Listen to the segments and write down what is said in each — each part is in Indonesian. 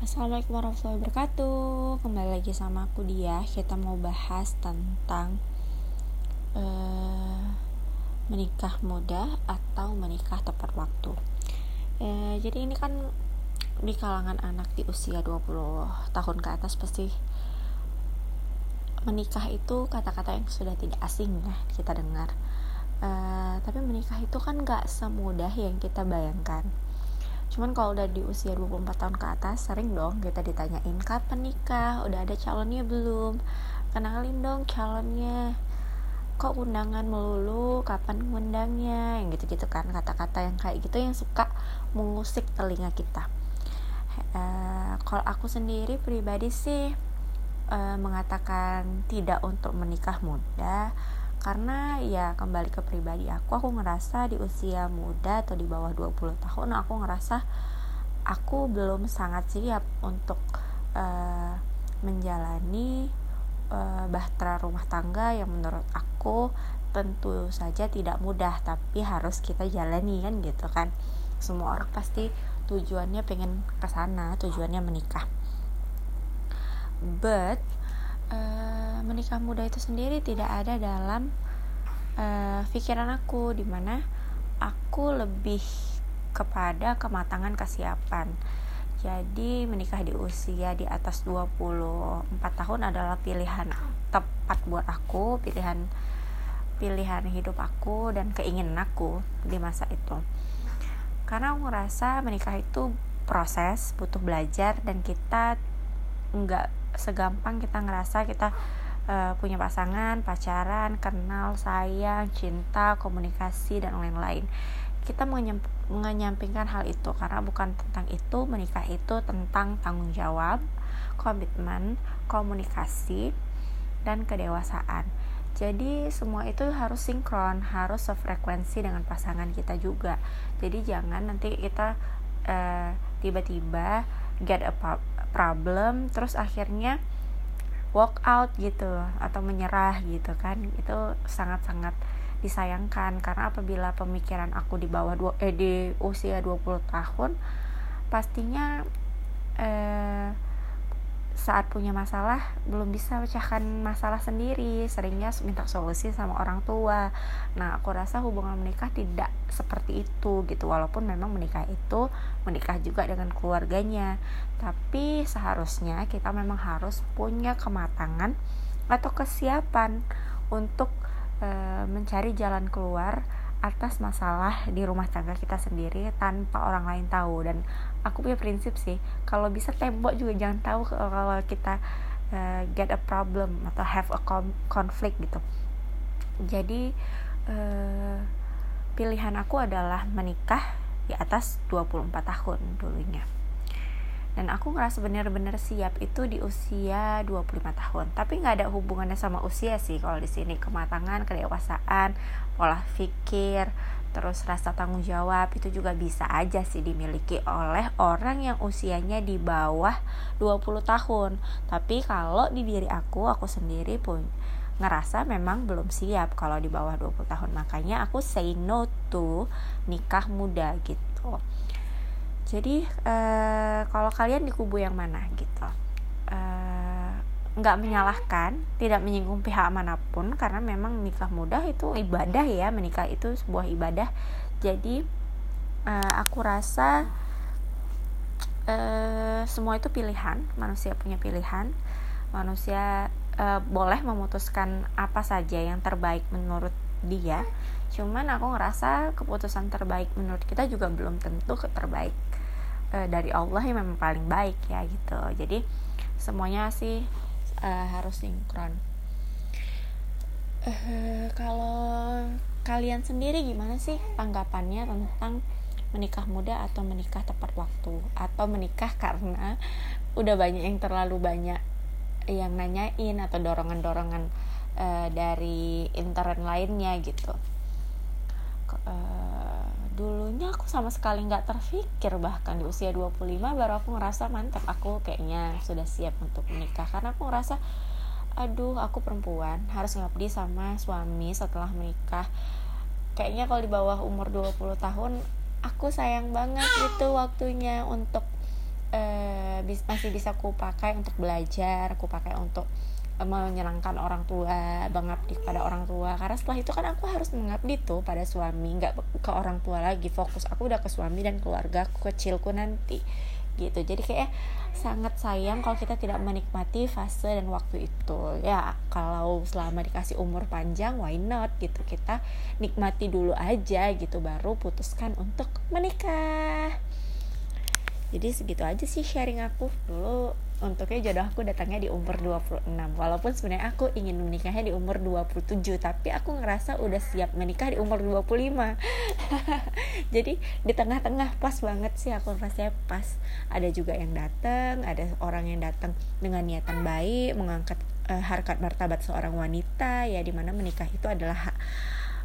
Assalamualaikum warahmatullahi wabarakatuh. Kembali lagi sama aku dia. Kita mau bahas tentang uh, Menikah muda atau menikah tepat waktu. Uh, Jadi ini kan Di kalangan anak di usia 20 tahun ke atas Pasti Menikah itu kata-kata yang sudah tidak asing ya Kita dengar. Uh, Tapi menikah itu kan gak semudah yang kita bayangkan cuman kalau udah di usia 24 tahun ke atas sering dong kita ditanyain kapan nikah? Udah ada calonnya belum? Kenalin dong calonnya. Kok undangan melulu? Kapan undangnya yang gitu-gitu kan kata-kata yang kayak gitu yang suka mengusik telinga kita. Uh, kalau aku sendiri pribadi sih uh, mengatakan tidak untuk menikah muda karena ya kembali ke pribadi aku aku ngerasa di usia muda atau di bawah 20 tahun aku ngerasa aku belum sangat siap untuk uh, menjalani uh, bahtera rumah tangga yang menurut aku tentu saja tidak mudah tapi harus kita jalani kan gitu kan. Semua orang pasti tujuannya pengen ke sana tujuannya menikah. But uh, menikah muda itu sendiri tidak ada dalam uh, pikiran aku di mana aku lebih kepada kematangan kesiapan. Jadi menikah di usia di atas 24 tahun adalah pilihan tepat buat aku pilihan pilihan hidup aku dan keinginan aku di masa itu. Karena aku ngerasa menikah itu proses butuh belajar dan kita nggak segampang kita ngerasa kita uh, punya pasangan, pacaran, kenal, sayang, cinta, komunikasi dan lain-lain. Kita menyampingkan hal itu karena bukan tentang itu, menikah itu tentang tanggung jawab, komitmen, komunikasi, dan kedewasaan. Jadi semua itu harus sinkron, harus sefrekuensi dengan pasangan kita juga. Jadi jangan nanti kita uh, tiba-tiba get a problem terus akhirnya walk out gitu atau menyerah gitu kan itu sangat-sangat disayangkan. Karena apabila pemikiran aku di bawah dua, eh di usia 20 tahun pastinya eh saat punya masalah belum bisa pecahkan masalah sendiri. Seringnya minta solusi sama orang tua. Nah aku rasa hubungan menikah tidak seperti itu gitu. Walaupun memang menikah itu menikah juga dengan keluarganya. Tapi seharusnya kita memang harus punya kematangan atau kesiapan untuk e, mencari jalan keluar atas masalah di rumah tangga kita sendiri tanpa orang lain tahu. Dan aku punya prinsip sih kalau bisa tembok juga jangan tahu kalau kita uh, get a problem atau have a conflict gitu. Jadi uh, pilihan aku adalah menikah di atas 24 tahun dulunya dan aku ngerasa bener-bener siap itu di usia 25 tahun. Tapi nggak ada hubungannya sama usia sih kalau di sini. Kematangan kedewasaan pola pikir terus rasa tanggung jawab itu juga bisa aja sih dimiliki oleh orang yang usianya di bawah 20 tahun. Tapi kalau di diri aku aku sendiri pun ngerasa memang belum siap kalau di bawah 20 tahun. Makanya aku say no to nikah muda gitu jadi uh, kalau kalian di kubu yang mana gitu uh, nggak menyalahkan tidak menyinggung pihak mana pun karena memang nikah muda itu ibadah ya menikah itu sebuah ibadah. Jadi uh, aku rasa uh, semua itu pilihan manusia punya pilihan. Manusia uh, boleh memutuskan apa saja yang terbaik menurut dia cuman aku ngerasa keputusan terbaik menurut kita juga belum tentu terbaik uh, dari Allah yang memang paling baik ya gitu. Jadi semuanya sih uh, harus sinkron. Uh, kalau kalian sendiri gimana sih tanggapannya tentang menikah muda atau menikah tepat waktu? Atau menikah karena udah banyak yang terlalu banyak yang nanyain atau dorongan-dorongan uh, dari internet lainnya gitu uh, dulunya aku sama sekali nggak terfikir bahkan di usia 25 baru aku ngerasa mantap aku kayaknya sudah siap untuk menikah. Karena aku ngerasa aduh aku perempuan harus ngabdi sama suami setelah menikah. Kayaknya kalau di bawah umur 20 tahun aku sayang banget itu waktunya untuk uh, masih bisa aku pakai untuk belajar aku pakai untuk menyenangkan orang tua mengabdi kepada orang tua. Karena setelah itu kan aku harus mengabdi tuh pada suami nggak ke orang tua lagi fokus aku udah ke suami dan keluarga aku kecilku nanti gitu. Jadi kayak sangat sayang kalau kita tidak menikmati fase dan waktu itu. Ya kalau selama dikasih umur panjang why not gitu. Kita nikmati dulu aja gitu baru putuskan untuk menikah. Jadi segitu aja sih sharing aku dulu untuknya jodoh aku datangnya di umur 26 walaupun sebenarnya aku ingin menikahnya di umur 27 tapi aku ngerasa udah siap menikah di umur 25 jadi di tengah-tengah pas banget sih aku ngerasa pas. Ada juga yang datang ada orang yang datang dengan niatan baik mengangkat uh, harkat martabat seorang wanita ya di mana menikah itu adalah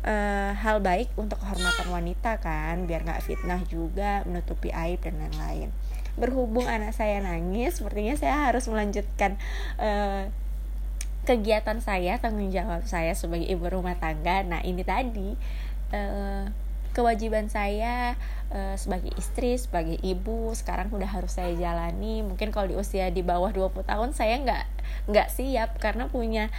uh, hal baik untuk kehormatan wanita kan biar nggak fitnah juga menutupi aib dan lain-lain berhubung anak saya nangis sepertinya saya harus melanjutkan uh, kegiatan saya tanggung jawab saya sebagai ibu rumah tangga. Nah ini tadi uh, kewajiban saya uh, sebagai istri sebagai ibu sekarang udah harus saya jalani. Mungkin kalau di usia di bawah 20 tahun saya nggak nggak siap karena punya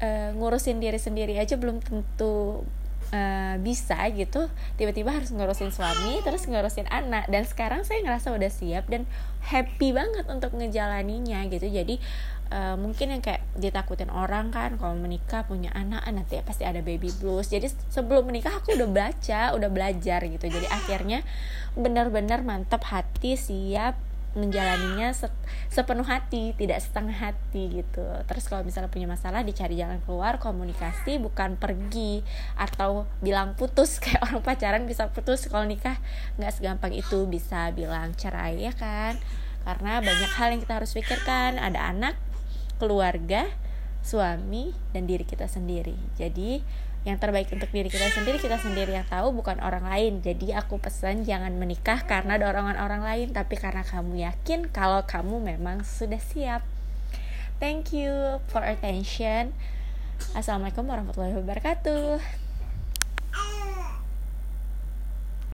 uh, ngurusin diri sendiri aja belum tentu uh, bisa gitu tiba-tiba harus ngurusin suami terus ngurusin anak. Dan sekarang saya ngerasa udah siap dan happy banget untuk ngejalaninya gitu. Jadi uh, mungkin yang kayak ditakutin orang kan kalau menikah punya anak ah, nanti pasti ada baby blues. Jadi sebelum menikah aku udah baca udah belajar gitu. Jadi akhirnya benar-benar mantap hati siap menjalaninya se sepenuh hati tidak setengah hati gitu. Terus kalau misalnya punya masalah dicari jalan keluar komunikasi bukan pergi atau bilang putus. Kayak orang pacaran bisa putus kalau nikah. Nggak segampang itu bisa bilang cerai ya kan? Karena banyak hal yang kita harus pikirkan. Ada anak keluarga suami dan diri kita sendiri. Jadi yang terbaik untuk diri kita sendiri kita sendiri yang tahu bukan orang lain. Jadi aku pesan jangan menikah karena dorongan orang lain tapi karena kamu yakin kalau kamu memang sudah siap. Thank you for attention. Assalamualaikum warahmatullahi wabarakatuh